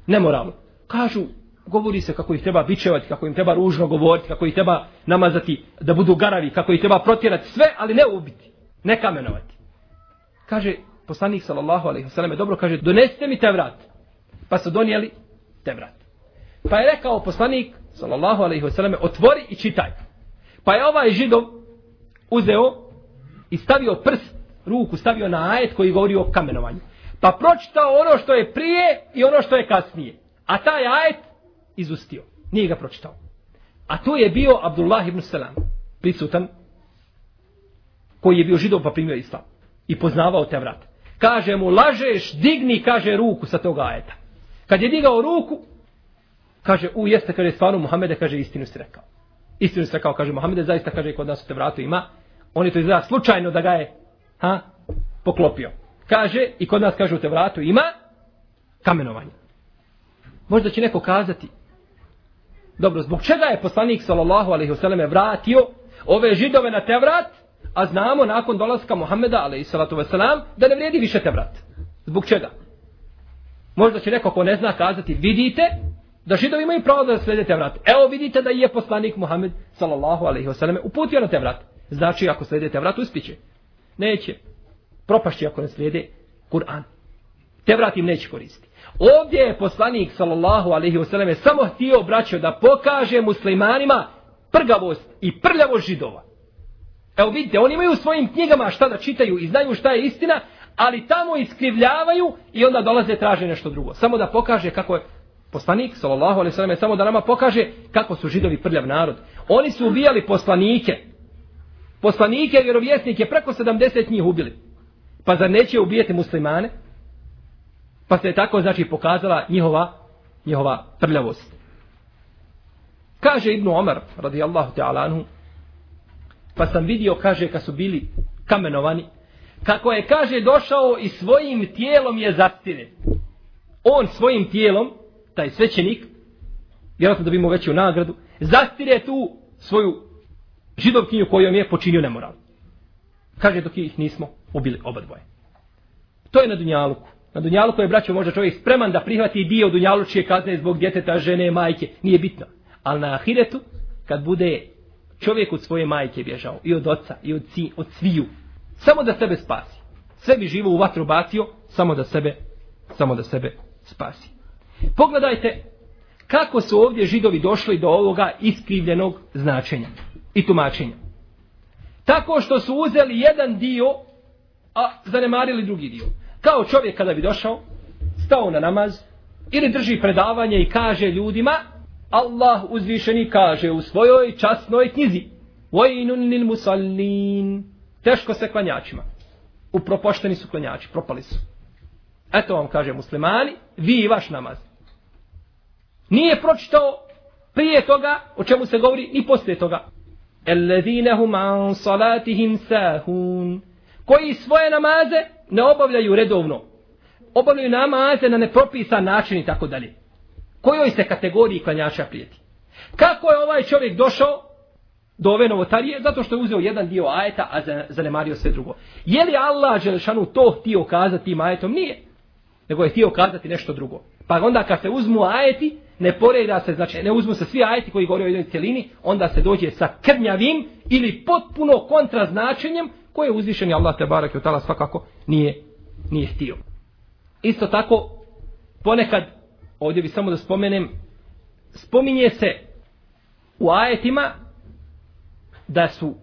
Speaker 1: nemoralu. Kažu, govori se kako ih treba bičevati, kako im treba ružno govoriti, kako ih treba namazati da budu garavi, kako ih treba protjerati sve, ali ne ubiti, ne kamenovati. Kaže poslanik sallallahu alejhi ve selleme dobro kaže, donesite mi Tevrat. Pa su donijeli Tevrat. Pa je rekao poslanik sallallahu alejhi ve selleme otvori i čitaj. Pa je ovaj židov uzeo i stavio prst, ruku stavio na ajet koji govori o kamenovanju. Pa pročitao ono što je prije i ono što je kasnije. A taj ajet izustio. Nije ga pročitao. A to je bio Abdullah ibn Salam, prisutan, koji je bio židov pa primio islam. I poznavao te vrat. Kaže mu, lažeš, digni, kaže, ruku sa toga ajeta. Kad je digao ruku, kaže, u, jeste, kaže, stvarno, Muhammede, kaže, istinu si rekao. Istinu si rekao, kaže, Muhammede, zaista, kaže, kod nas u te vratu ima. On je to izgleda slučajno da ga je, ha, poklopio. Kaže, i kod nas, kaže, u te vratu ima kamenovanje. Možda će neko kazati, dobro, zbog čega je poslanik, sallallahu alaihi wasallam, vratio ove židove na Tevrat, a znamo nakon dolaska Muhammeda, alaihi salatu wasalam, da ne vrijedi više Tevrat. Zbog čega? Možda će neko ko ne zna kazati, vidite da židovi imaju pravo da slede Tevrat. Evo vidite da je poslanik Muhammed sallallahu alaihi wasallam uputio na Tevrat. Znači ako slede Tevrat uspiće. Neće. Propašće ako ne slijede Kur'an. Tevrat im neće koristiti. Ovdje je poslanik sallallahu alaihi wasallam samo htio braćo da pokaže muslimanima prgavost i prljavost židova. Evo vidite, oni imaju u svojim knjigama šta da čitaju i znaju šta je istina, ali tamo iskrivljavaju i onda dolaze traže nešto drugo. Samo da pokaže kako je poslanik, sallallahu alaihi sallam, samo da nama pokaže kako su židovi prljav narod. Oni su ubijali poslanike. Poslanike i vjerovjesnike, preko 70 njih ubili. Pa zar neće ubijeti muslimane? Pa se je tako, znači, pokazala njihova, njihova prljavost. Kaže Ibnu Omar, radijallahu ta'ala anhu, pa sam vidio, kaže, kad su bili kamenovani, kako je, kaže, došao i svojim tijelom je zastire. On svojim tijelom, taj svećenik, vjerojatno da bi mu veću nagradu, zastire tu svoju židovkinju kojom je počinio nemoral. Kaže, dok ih nismo ubili oba dvoje. To je na Dunjaluku. Na Dunjaluku je, braćo, možda čovjek spreman da prihvati dio Dunjalučije kazne zbog djeteta, žene, majke. Nije bitno. Ali na Ahiretu, kad bude čovjek od svoje majke bježao, i od oca, i od, ci, od sviju, Samo da sebe spasi. Sve bi živo u vatru bacio, samo da sebe, samo da sebe spasi. Pogledajte kako su ovdje židovi došli do ovoga iskrivljenog značenja i tumačenja. Tako što su uzeli jedan dio, a zanemarili drugi dio. Kao čovjek kada bi došao, stao na namaz, ili drži predavanje i kaže ljudima, Allah uzvišeni kaže u svojoj časnoj knjizi, Vajnun lil musallin, Teško se klanjačima. Upropošteni su klanjači, propali su. Eto vam kaže muslimani, vi i vaš namaz. Nije pročitao prije toga, o čemu se govori, ni poslije toga. Ellezinehum an salatihim sahun. Koji svoje namaze ne obavljaju redovno. Obavljaju namaze na nepropisan način i tako dalje. Kojoj se kategoriji klanjača prijeti? Kako je ovaj čovjek došao do ove novotarije, zato što je uzeo jedan dio ajeta, a zanemario sve drugo. Je li Allah Želešanu to htio kazati tim ajetom? Nije. Nego je htio kazati nešto drugo. Pa onda kad se uzmu ajeti, ne poreda se, znači ne uzmu se svi ajeti koji govore o jednoj cijelini, onda se dođe sa krnjavim ili potpuno kontraznačenjem koje je uzvišen i Allah te barak i otala svakako nije, nije htio. Isto tako, ponekad, ovdje bi samo da spomenem, spominje se u ajetima da su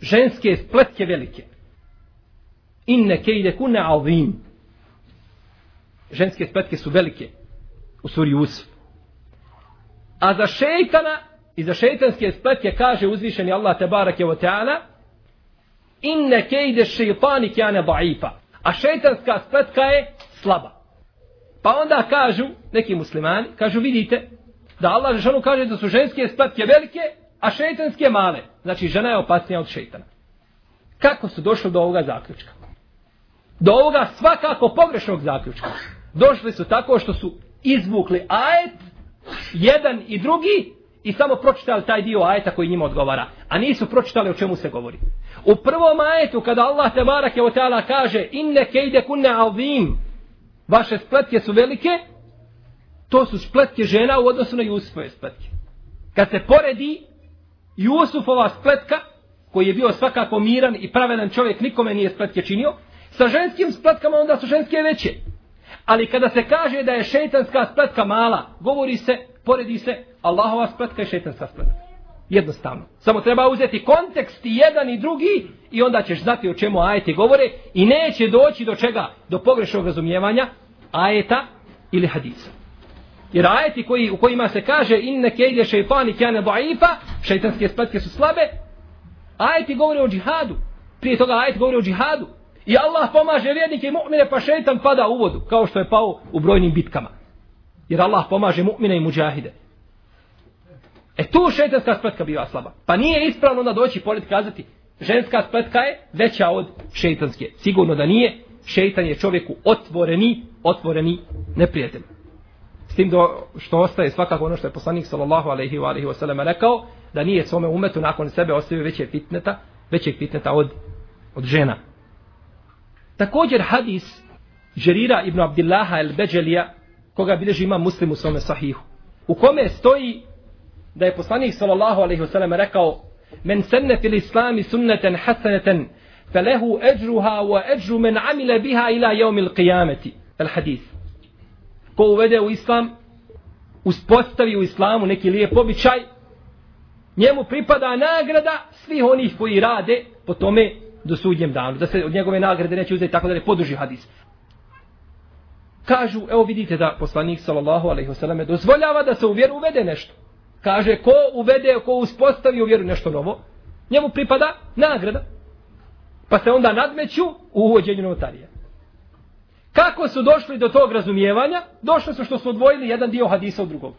Speaker 1: ženske spletke velike. Inne kejde kune alvim. Ženske spletke su velike u suri Usuf. A za šeitana i za šeitanske spletke kaže uzvišeni Allah te barake wa ta'ala inne kejde šeitani kjane da'ifa. A šeitanska spletka je slaba. Pa onda kažu, neki muslimani, kažu vidite, da Allah žešanu kaže da su ženske spletke velike, a šeitanske male. Znači, žena je opasnija od šeitana. Kako su došli do ovoga zaključka? Do ovoga svakako pogrešnog zaključka. Došli su tako što su izvukli ajet, jedan i drugi, i samo pročitali taj dio ajeta koji njima odgovara. A nisu pročitali o čemu se govori. U prvom ajetu, kada Allah te barake o teala kaže, inne kejde kunne alvim, vaše spletke su velike, to su spletke žena u odnosu na Jusufove spletke. Kad se poredi Jusufova spletka, koji je bio svakako miran i pravedan čovjek, nikome nije spletke činio, sa ženskim spletkama onda su ženske veće. Ali kada se kaže da je šeitanska spletka mala, govori se, poredi se, Allahova spletka i šeitanska spletka. Jednostavno. Samo treba uzeti kontekst i jedan i drugi i onda ćeš znati o čemu ajete govore i neće doći do čega? Do pogrešnog razumijevanja ajeta ili hadisa. Jer ajeti koji, u kojima se kaže inne kejde šeitani kjane daifa, šeitanske spletke su slabe, ajeti govore o džihadu. Prije toga ajeti govore o džihadu. I Allah pomaže vjernike i mu'mine pa šeitan pada u vodu, kao što je pao u brojnim bitkama. Jer Allah pomaže mu'mine i muđahide. E tu šetanska spletka biva slaba. Pa nije ispravno da doći pored kazati ženska spletka je veća od šetanske. Sigurno da nije. Šeitan je čovjeku otvoreni, otvoreni neprijatelj. S tim do, što ostaje svakako ono što je poslanik sallallahu alaihi wa alaihi wa rekao, da nije svome umetu nakon sebe ostavio veće fitneta, većeg fitneta od, od žena. Također hadis Žerira ibn Abdillaha el Beđelija, koga bilježi ima muslim u svome sahihu, u kome stoji da je poslanik sallallahu alaihi ve sellem rekao men senne fil islami sunneten hasaneten felehu eđruha wa eđru men amile biha ila jeumil qiyameti. El hadis. Ko uvede u islam, uspostavi u islamu neki lijep običaj, njemu pripada nagrada svih onih koji rade po tome do sudnjem danu. Da se od njegove nagrade neće uzeti tako da ne poduži hadis. Kažu, evo vidite da poslanik sallallahu alejhi ve selleme dozvoljava da se u vjeru uvede nešto. Kaže, ko uvede, ko uspostavi u vjeru nešto novo, njemu pripada nagrada. Pa se onda nadmeću u uvođenju novotarije. Kako su došli do tog razumijevanja? Došli su što su odvojili jedan dio hadisa od drugog.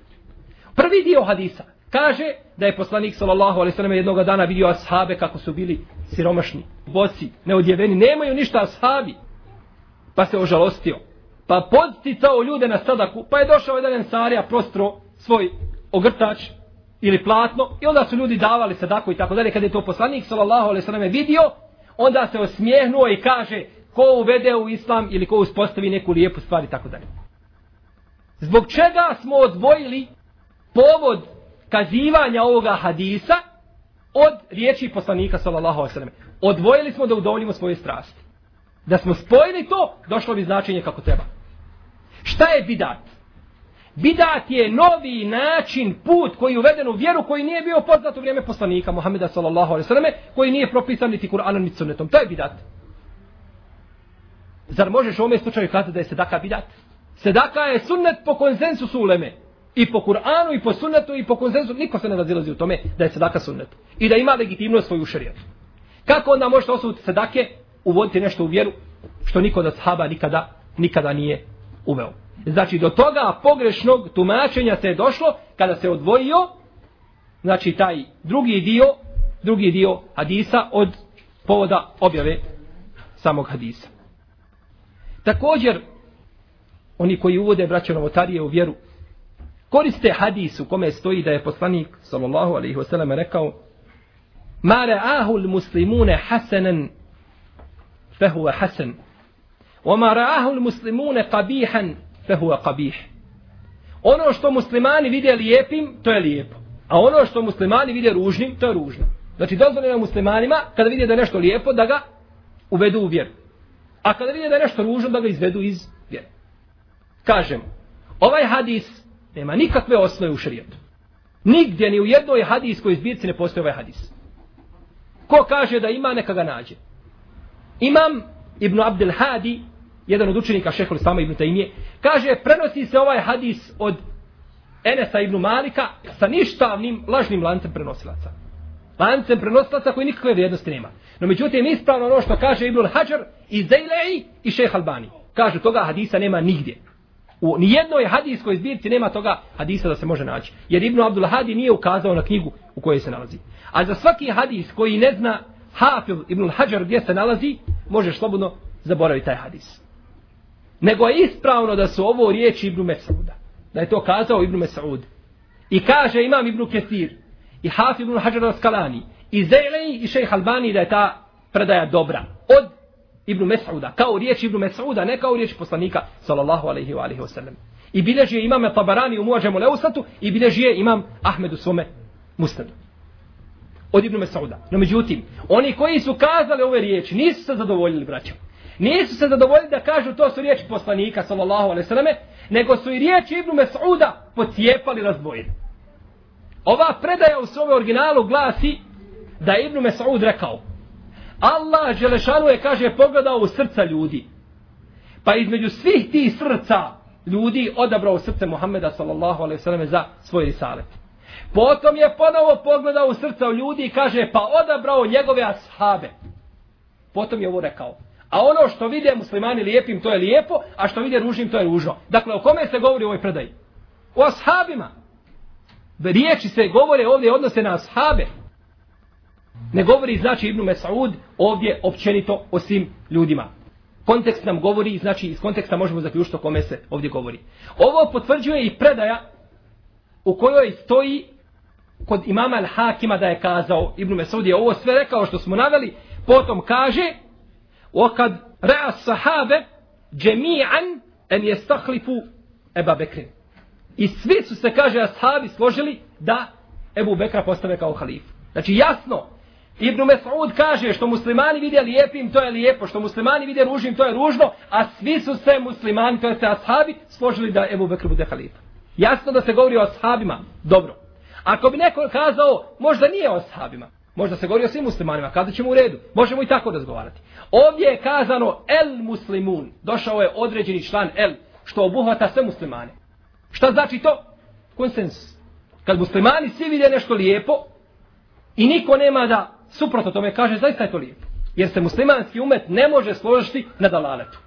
Speaker 1: Prvi dio hadisa kaže da je poslanik sallallahu alejhi ve sellem jednog dana vidio ashabe kako su bili siromašni, boci, neodjeveni, nemaju ništa ashabi. Pa se ožalostio. Pa podsticao ljude na sadaku, pa je došao jedan ensarija prostro svoj ogrtač ili platno i onda su ljudi davali sadaku i tako dalje. Kad je to poslanik sallallahu alejhi ve sellem vidio, onda se osmijehnuo i kaže ko uvede u islam ili ko uspostavi neku lijepu stvar i tako dalje. Zbog čega smo odvojili povod kazivanja ovoga hadisa od riječi poslanika sallallahu alejhi ve sellem. Odvojili smo da udovoljimo svoje strasti. Da smo spojili to, došlo bi značenje kako treba. Šta je bidat? Bidat je novi način, put koji je uveden u vjeru koji nije bio poznat u vrijeme poslanika Muhameda sallallahu alejhi ve selleme, koji nije propisan niti Kur'anom niti sunnetom. To je bidat. Zar možeš u ovome slučaju kazati da je sedaka bidat? Sedaka je sunnet po konsensusu uleme. I po Kur'anu, i po sunnetu, i po konsensusu. Niko se ne razilazi u tome da je sedaka sunnet. I da ima legitimnost svoju šarijetu. Kako onda možete osuditi sedake, uvoditi nešto u vjeru, što niko da sahaba nikada, nikada nije uveo. Znači, do toga pogrešnog tumačenja se je došlo kada se odvojio, znači, taj drugi dio, drugi dio hadisa od povoda objave samog hadisa. Također, oni koji uvode braće novotarije u vjeru, koriste hadis u kome stoji da je poslanik, sallallahu alaihi wasallam, rekao Ma ra'ahu l-muslimune hasanan, fehuva hasan. Wa ma ra'ahu l-muslimune qabihan, fehuva qabih. Ono što muslimani vide lijepim, to je lijepo. A ono što muslimani vide ružnim, to je ružno. Znači, dozvoljeno muslimanima, kada vide da je nešto lijepo, da ga uvedu u vjeru. A kada vidi da je nešto ružno, da ga izvedu iz vjere. Kažem, ovaj hadis nema nikakve osnove u šarijetu. Nigdje ni u jednoj hadijskoj zbirci ne postoji ovaj hadis. Ko kaže da ima, neka ga nađe. Imam Ibn Abdel Hadi, jedan od učenika šehol Sama Ibn Taimije, kaže, prenosi se ovaj hadis od Enesa Ibn Malika sa ništavnim lažnim lancem prenosilaca. Lancem prenosilaca koji nikakve vrijednosti nema. No međutim, ispravno ono što kaže Ibn Hajar i Zejlej i šeh Albani. Kažu, toga hadisa nema nigdje. U nijednoj hadijskoj zbirci nema toga hadisa da se može naći. Jer Ibn Abdul Hadi nije ukazao na knjigu u kojoj se nalazi. A za svaki hadis koji ne zna Hafil Ibn Hajar gdje se nalazi, možeš slobodno zaboraviti taj hadis. Nego je ispravno da su ovo riječi Ibnu Mesauda. Da je to kazao Ibnu Mesaud. I kaže imam Ibnu Kesir i Haf Ibnu Hajar Skalani, i Zejlej i šejh Albani da je ta predaja dobra. Od Ibnu Mes'uda, kao riječ Ibnu Mes'uda, ne kao riječ poslanika, sallallahu alaihi wa alaihi wa sallam. I bilježi je imam Tabarani u Muađemu Leusatu i bilježi je imam Ahmed u svome Mustadu. Od Ibnu Mes'uda. No međutim, oni koji su kazali ove riječi, nisu se zadovoljili, braćom. Nisu se zadovoljili da kažu to su riječi poslanika, sallallahu alaihi sallame, nego su i riječi Ibn Mes'uda pocijepali razbojili. Ova predaja u svome originalu glasi da je Ibn Mes'ud rekao Allah Želešanu je, kaže, pogledao u srca ljudi. Pa između svih tih srca ljudi odabrao srce Muhammeda sallallahu alaihi sallam za svoj risalet. Potom je ponovo pogledao u srca ljudi i kaže pa odabrao njegove ashabe. Potom je ovo rekao. A ono što vide muslimani lijepim to je lijepo, a što vide ružnim to je ružno. Dakle, o kome se govori u ovoj predaji? O ashabima. Riječi se govore ovdje odnose na ashabe. Ne govori znači Ibnu Mesaud ovdje općenito o svim ljudima. Kontekst nam govori, znači iz konteksta možemo zaključiti o kome se ovdje govori. Ovo potvrđuje i predaja u kojoj stoji kod imama Al-Hakima da je kazao, Ibnu Mesaud je ovo sve rekao što smo naveli, potom kaže, okad rea sahabe جميعا أن يستخلفوا أبا بكر I svi su se, kaže, ashabi složili da Ebu Bekra postave kao halifu. Znači jasno, Ibn Mes'ud kaže što muslimani vide lijepim, to je lijepo, što muslimani vide ružnim, to je ružno, a svi su se muslimani, to je se ashabi, složili da Ebu Bekr bude halifa. Jasno da se govori o ashabima, dobro. Ako bi neko kazao, možda nije o ashabima, možda se govori o svim muslimanima, kada ćemo u redu, možemo i tako razgovarati. Ovdje je kazano el muslimun, došao je određeni član el, što obuhvata sve muslimane. Šta znači to? Konsensus. Kad muslimani svi vide nešto lijepo i niko nema da suprotno tome kaže, zaista je to lijepo. Jer se muslimanski umet ne može složiti na dalaletu.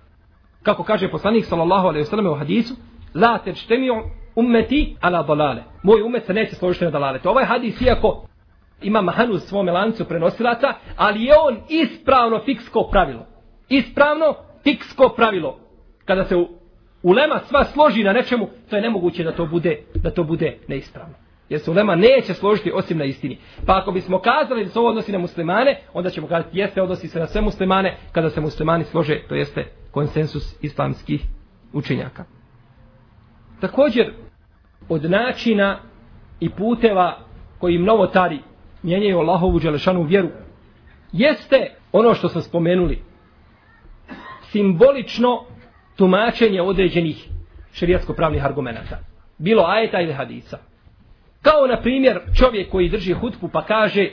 Speaker 1: Kako kaže poslanik sallallahu alaihi wasallam u hadisu, la tečtemiju ummeti ala dalale. Moj umet se neće složiti na dalaletu. Ovaj hadis, iako ima mahanu u svome lancu prenosilaca, ali je on ispravno fiksko pravilo. Ispravno fiksko pravilo. Kada se ulema sva složi na nečemu, to je nemoguće da to bude, da to bude neispravno. Jer se ulema neće složiti osim na istini. Pa ako bismo kazali da se ovo odnosi na muslimane, onda ćemo kazati jeste odnosi se na sve muslimane, kada se muslimani slože, to jeste konsensus islamskih učenjaka. Također, od načina i puteva koji novotari mijenjaju Allahovu Đelešanu vjeru, jeste ono što smo spomenuli, simbolično tumačenje određenih šerijatsko-pravnih argumenta. Bilo ajeta ili hadisa. Kao na primjer čovjek koji drži hutbu pa kaže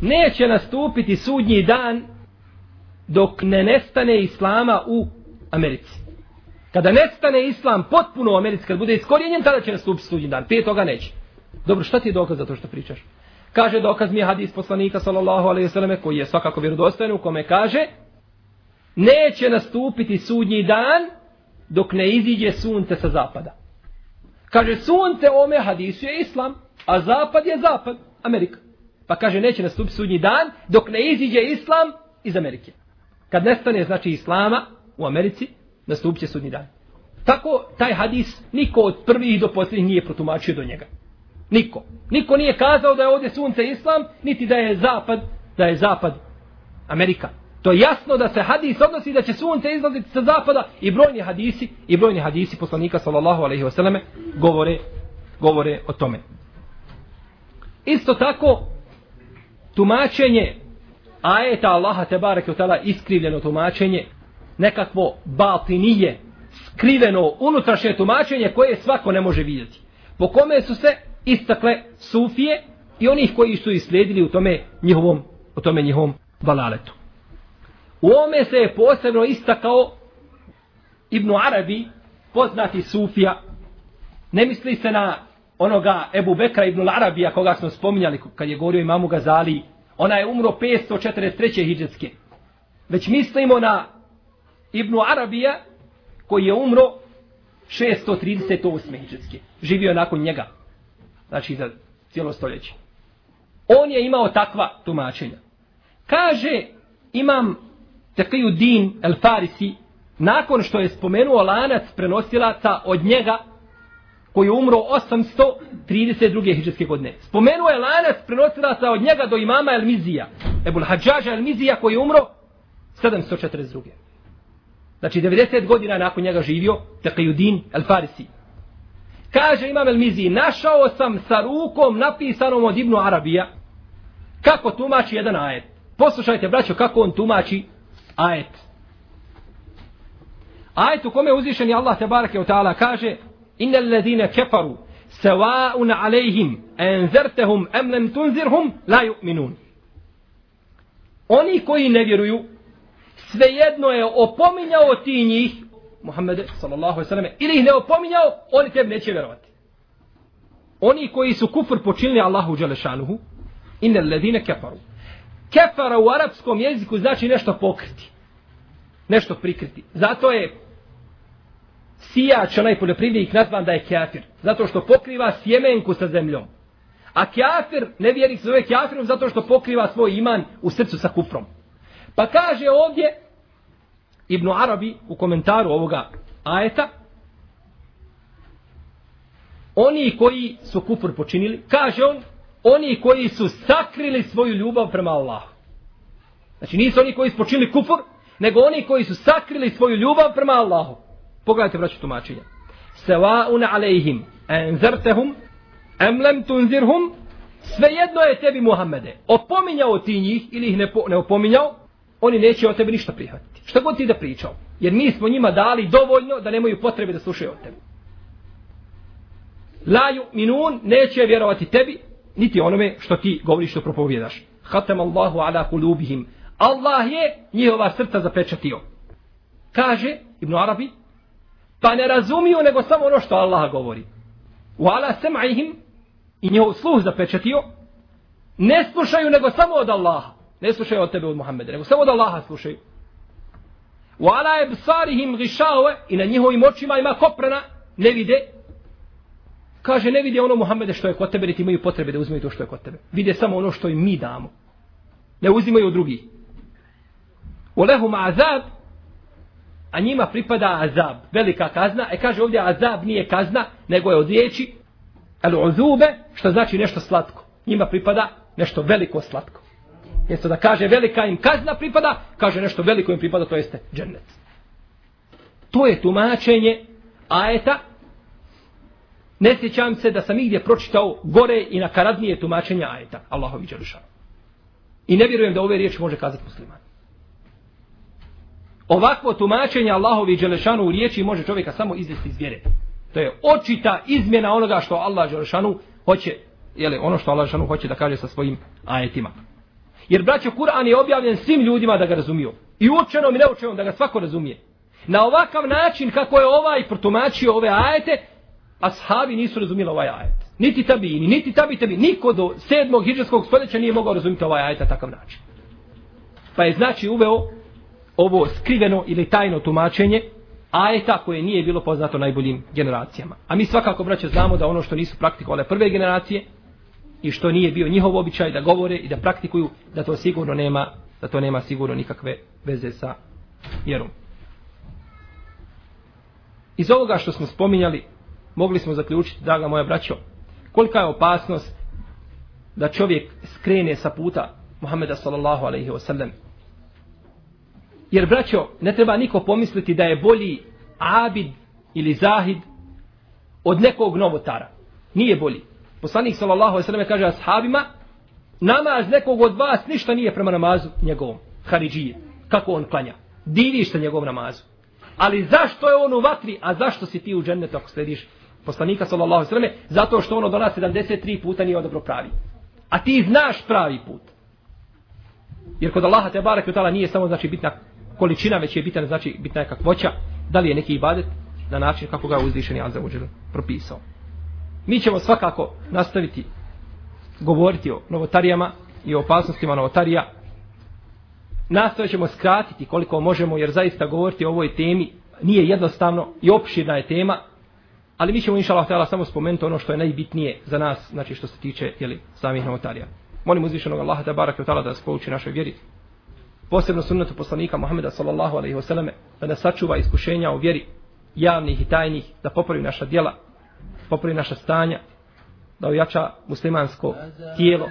Speaker 1: neće nastupiti sudnji dan dok ne nestane islama u Americi. Kada nestane islam potpuno u Americi, kad bude iskorjenjen, tada će nastupiti sudnji dan. Prije toga neće. Dobro, šta ti je dokaz za to što pričaš? Kaže dokaz mi je hadis poslanika sallallahu alaihi wasallam koji je svakako vjerodostojen u kome kaže neće nastupiti sudnji dan dok ne iziđe sunce sa zapada. Kaže, sunce ome hadisu je islam, a zapad je zapad, Amerika. Pa kaže, neće nastupiti sudnji dan dok ne iziđe islam iz Amerike. Kad nestane, znači, islama u Americi, nastupit će sudnji dan. Tako, taj hadis, niko od prvih do posljednjih nije protumačio do njega. Niko. Niko nije kazao da je ovdje sunce islam, niti da je zapad, da je zapad Amerika. To je jasno da se hadis odnosi da će sunce izlaziti sa zapada i brojni hadisi i brojni hadisi poslanika sallallahu alejhi ve selleme govore govore o tome. Isto tako tumačenje ajeta Allaha te bareke taala iskrivljeno tumačenje nekakvo batinije skriveno unutrašnje tumačenje koje svako ne može vidjeti. Po kome su se istakle sufije i onih koji su isledili u tome njihovom, u tome njihovom balaletu. U ome se je posebno istakao Ibnu Arabi, poznati Sufija. Ne misli se na onoga Ebu Bekra Ibnu Arabija koga smo spominjali kad je govorio imamu Gazali. Ona je umro 543. hijđetske. Već mislimo na Ibnu Arabija koji je umro 638. hijđetske. Živio nakon njega. Znači za cijelo stoljeće. On je imao takva tumačenja. Kaže imam Tekiju Din El Farisi, nakon što je spomenuo lanac prenosilaca od njega, koji je umro 832. hiđarske godine. Spomenuo je lanac prenosilaca od njega do imama El Mizija, Ebul Hadžaža El Mizija, koji je umro 742. Znači 90 godina nakon njega živio Tekiju Din El Farisi. Kaže imam el-Mizi, našao sam sa rukom napisanom od Ibnu Arabija, kako tumači jedan ajet. Poslušajte, braćo, kako on tumači ajet. Ajet u kome uzvišeni Allah te barake u ta'ala kaže Innal alladhina kefaru sawa'un alejhim enzertehum am lam tunzirhum la yu'minun. Oni koji ne vjeruju svejedno je opominjao ti njih Muhammede sallallahu alejhi ve selleme ili ih ne opominjao, oni tebi neće vjerovati. Oni koji su kufr počinili Allahu dželešanuhu, innal ladina kafaru. Kafara u arapskom jeziku znači nešto pokriti. Nešto prikriti. Zato je sijač, onaj poljoprivrednik nazvan da je kafir. Zato što pokriva sjemenku sa zemljom. A kafir, ne nevjernik se zove kafirom zato što pokriva svoj iman u srcu sa kufrom. Pa kaže ovdje Ibn Arabi u komentaru ovoga ajeta oni koji su kufr počinili, kaže on, oni koji su sakrili svoju ljubav prema Allahu. Znači nisu oni koji su počinili kufr, nego oni koji su sakrili svoju ljubav prema Allahu. Pogledajte braću tumačenja. Sevaun alejhim enzertehum emlem tunzirhum svejedno je tebi Muhammede. Opominjao ti njih ili ih ne, po, ne opominjao, oni neće o tebi ništa prihvatiti. Šta god ti da pričao. Jer mi smo njima dali dovoljno da nemaju potrebe da slušaju o tebi. La minun neće vjerovati tebi, niti onome što ti govoriš što propovjedaš. Hatem Allahu ala kulubihim. Allah je njihova srca zapečatio. Kaže Ibn Arabi, pa ne razumiju nego samo ono što Allah govori. U ala sem'ihim i njihov sluh zapečatio, ne slušaju nego samo od Allaha. Ne slušaju od tebe od Muhammeda, nego samo od Allaha slušaju. U ala ebsarihim gišaove i na njihovim očima ima koprena, ne vide. Kaže, ne vide ono Muhammede što je kod tebe, niti imaju potrebe da uzmeju to što je kod tebe. Vide samo ono što im mi damo. Ne uzimaju od drugih. U lehum azab, a njima pripada azab, velika kazna. E kaže ovdje azab nije kazna, nego je od riječi al uzube, što znači nešto slatko. Njima pripada nešto veliko slatko. Jesto da kaže velika im kazna pripada, kaže nešto veliko im pripada, to jeste džennet. To je tumačenje ajeta. Ne sjećam se da sam igdje pročitao gore i na karadnije tumačenje ajeta. Allahovi dželišan. I ne vjerujem da ove riječi može kazati musliman. Ovakvo tumačenje Allahovi dželešanu u riječi može čovjeka samo izvesti iz vjere. To je očita izmjena onoga što Allah dželešanu hoće, jeli, ono što Allah dželešanu hoće da kaže sa svojim ajetima. Jer braćo Kur'an je objavljen svim ljudima da ga razumiju. I učenom i neučenom da ga svako razumije. Na ovakav način kako je ovaj protumačio ove ajete, ashabi nisu razumijeli ovaj ajet. Niti tabini, niti tabi tabi, niko do sedmog hijđarskog stoljeća nije mogao razumjeti ovaj ajet na takav način. Pa je znači uveo ovo skriveno ili tajno tumačenje ajeta koje nije bilo poznato najboljim generacijama. A mi svakako, braće, znamo da ono što nisu praktikovale prve generacije, i što nije bio njihov običaj da govore i da praktikuju, da to sigurno nema, da to nema sigurno nikakve veze sa vjerom. Iz ovoga što smo spominjali, mogli smo zaključiti, draga moja braćo, kolika je opasnost da čovjek skrene sa puta Muhammeda sallallahu alaihi wa sallam. Jer, braćo, ne treba niko pomisliti da je bolji abid ili zahid od nekog novotara. Nije bolji. Poslanik sallallahu alejhi ve selleme kaže ashabima: "Namaz nekog od vas ništa nije prema namazu njegovom, Haridžije. Kako on klanja? Diviš se njegov namazu. Ali zašto je on u vatri, a zašto si ti u džennetu ako slediš poslanika sallallahu alejhi ve selleme? Zato što ono do nas 73 puta nije odobro pravi. A ti znaš pravi put. Jer kod Allaha te barek nije samo znači bitna količina, već je bitna znači bitna je kakvoća. Da li je neki ibadet na način kako ga je uzvišeni Azza propisao. Mi ćemo svakako nastaviti govoriti o novotarijama i o opasnostima novotarija. Nastavit ćemo skratiti koliko možemo, jer zaista govoriti o ovoj temi nije jednostavno i opširna je tema, ali mi ćemo inša Allah samo spomenuti ono što je najbitnije za nas, znači što se tiče jeli, samih novotarija. Molim uzvišenog Allaha da barak da nas pouči našoj vjeri. Posebno sunnetu poslanika Muhammeda sallallahu alaihi wasallam da nas sačuva iskušenja u vjeri javnih i tajnih, da popravi naša djela, popravi naša stanja, da ojača muslimansko tijelo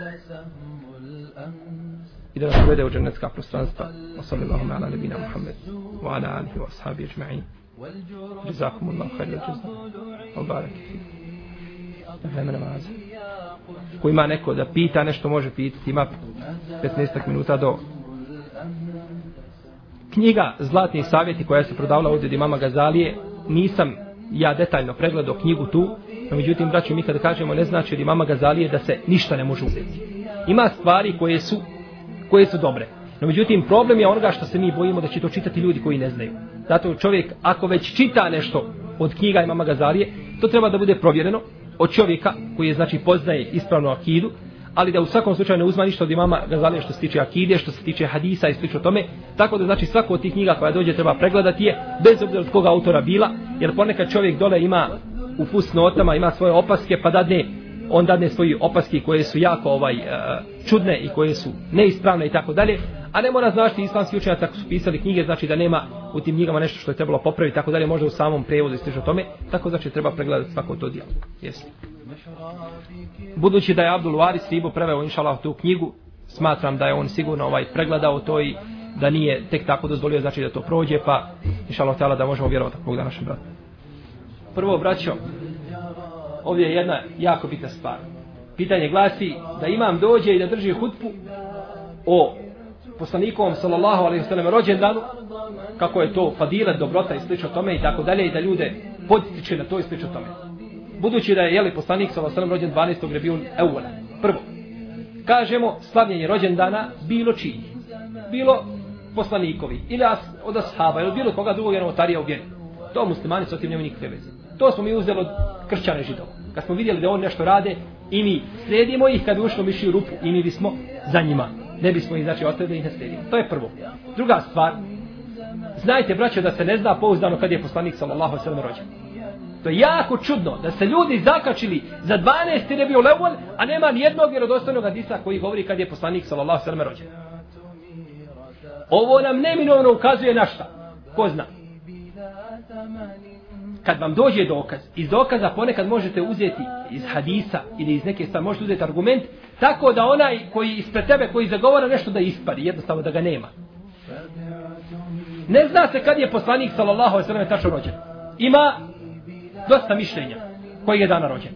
Speaker 1: i da nas uvede u džennetska prostranstva. Wa sallallahu ala nabina Muhammed wa ala alihi wa ashabi ajma'in. Jazakum Allah khair al jazak. Wa barak Vreme namaza. Ko ima neko da pita nešto može pitati, ima 15 minuta do knjiga Zlatni savjeti koja se prodavala ovdje od imama Gazalije, nisam ja detaljno pregledao knjigu tu, no međutim, braću, mi kada kažemo ne znači od imama Gazalije da se ništa ne može uzeti. Ima stvari koje su, koje su dobre. No međutim, problem je onoga što se mi bojimo da će to čitati ljudi koji ne znaju. Zato čovjek, ako već čita nešto od knjiga imama Gazalije, to treba da bude provjereno od čovjeka koji je, znači, poznaje ispravnu akidu, ali da u svakom slučaju ne uzma ništa od imama Gazalije što se tiče akide, što se tiče hadisa i slično tome. Tako da, znači, svako od tih knjiga koja dođe treba pregledati je, bez obzira od koga autora bila, jer ponekad čovjek dole ima u fusnotama, ima svoje opaske, pa dadne on dadne svoje opaske koje su jako ovaj e, čudne i koje su neispravne i tako dalje, a ne mora značiti islamski učenjaci ako su pisali knjige, znači da nema u tim knjigama nešto što je trebalo popraviti, tako dalje, možda u samom prevodu i slično tome, tako znači treba pregledati svako to dijelo. Jesi. Budući da je Abdul Waris Ribo preveo inšalah tu knjigu, smatram da je on sigurno ovaj pregledao to i da nije tek tako dozvolio znači da to prođe, pa inšalah da možemo vjerovati kako da našem bratu. Prvo, braćo, ovdje je jedna jako bitna stvar. Pitanje glasi da imam dođe i da drži hutbu o poslanikovom sallallahu alaihi sallam rođendanu, kako je to fadilat, dobrota i slično tome i tako dalje i da ljude podstiče na to i slično tome. Budući da je jeli poslanik sallallahu alaihi rođen 12. rebiun evola. Prvo, kažemo slavljenje rođendana bilo čiji. Bilo poslanikovi ili as, od ashaba ili bilo koga drugog je novotarija u vjeru. To muslimani s otim nema nikakve veze. To smo mi uzeli od kršćane židova. Kad smo vidjeli da on nešto rade i mi slijedimo ih kad ušlo miši u rupu i mi bismo za njima. Ne bismo ih znači ostavili da ih ne slijedimo. To je prvo. Druga stvar. Znajte, braćo, da se ne zna pouzdano kad je poslanik sallallahu sallam rođen. To je jako čudno da se ljudi zakačili za 12. ne bio levol, a nema ni jednog vjerodostojnog hadisa koji govori kad je poslanik sallallahu sallam rođen. Ovo nam neminovno ukazuje na šta? Ko zna? Kad vam dođe dokaz, iz dokaza ponekad možete uzeti iz hadisa ili iz neke stvari, možete uzeti argument, tako da onaj koji ispred tebe, koji zagovara nešto da ispari, jednostavno da ga nema. Ne zna se kad je poslanik, sallallahu alejhi ve sellem tačno rođen. Ima dosta mišljenja koji je dana rođen.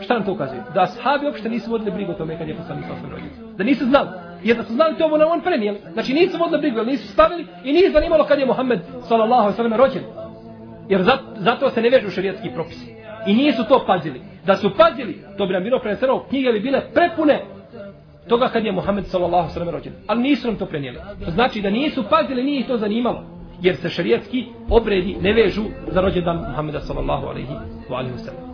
Speaker 1: Šta nam to ukazuje? Da sahabi uopšte nisu vodili brigu o tome kad je poslanik, sallallahu alaihi rođen. Da nisu znali. Jer da su znali to, na on prenijeli. Znači nisu vodili brigu, nisu stavili i nije zanimalo kad je Muhammed, sallallahu alejhi ve sellem rođen. Jer zato, zato se ne vežu šarijetski propisi. I nisu to pazili. Da su pazili, to bi nam bilo preneseno, knjige bi bile prepune toga kad je Muhammed sallallahu sallam rođen. Ali nisu nam to prenijeli. To znači da nisu pazili, nije ih to zanimalo. Jer se šarijetski obredi ne vežu za rođendan Muhammeda sallallahu alaihi wa sallam.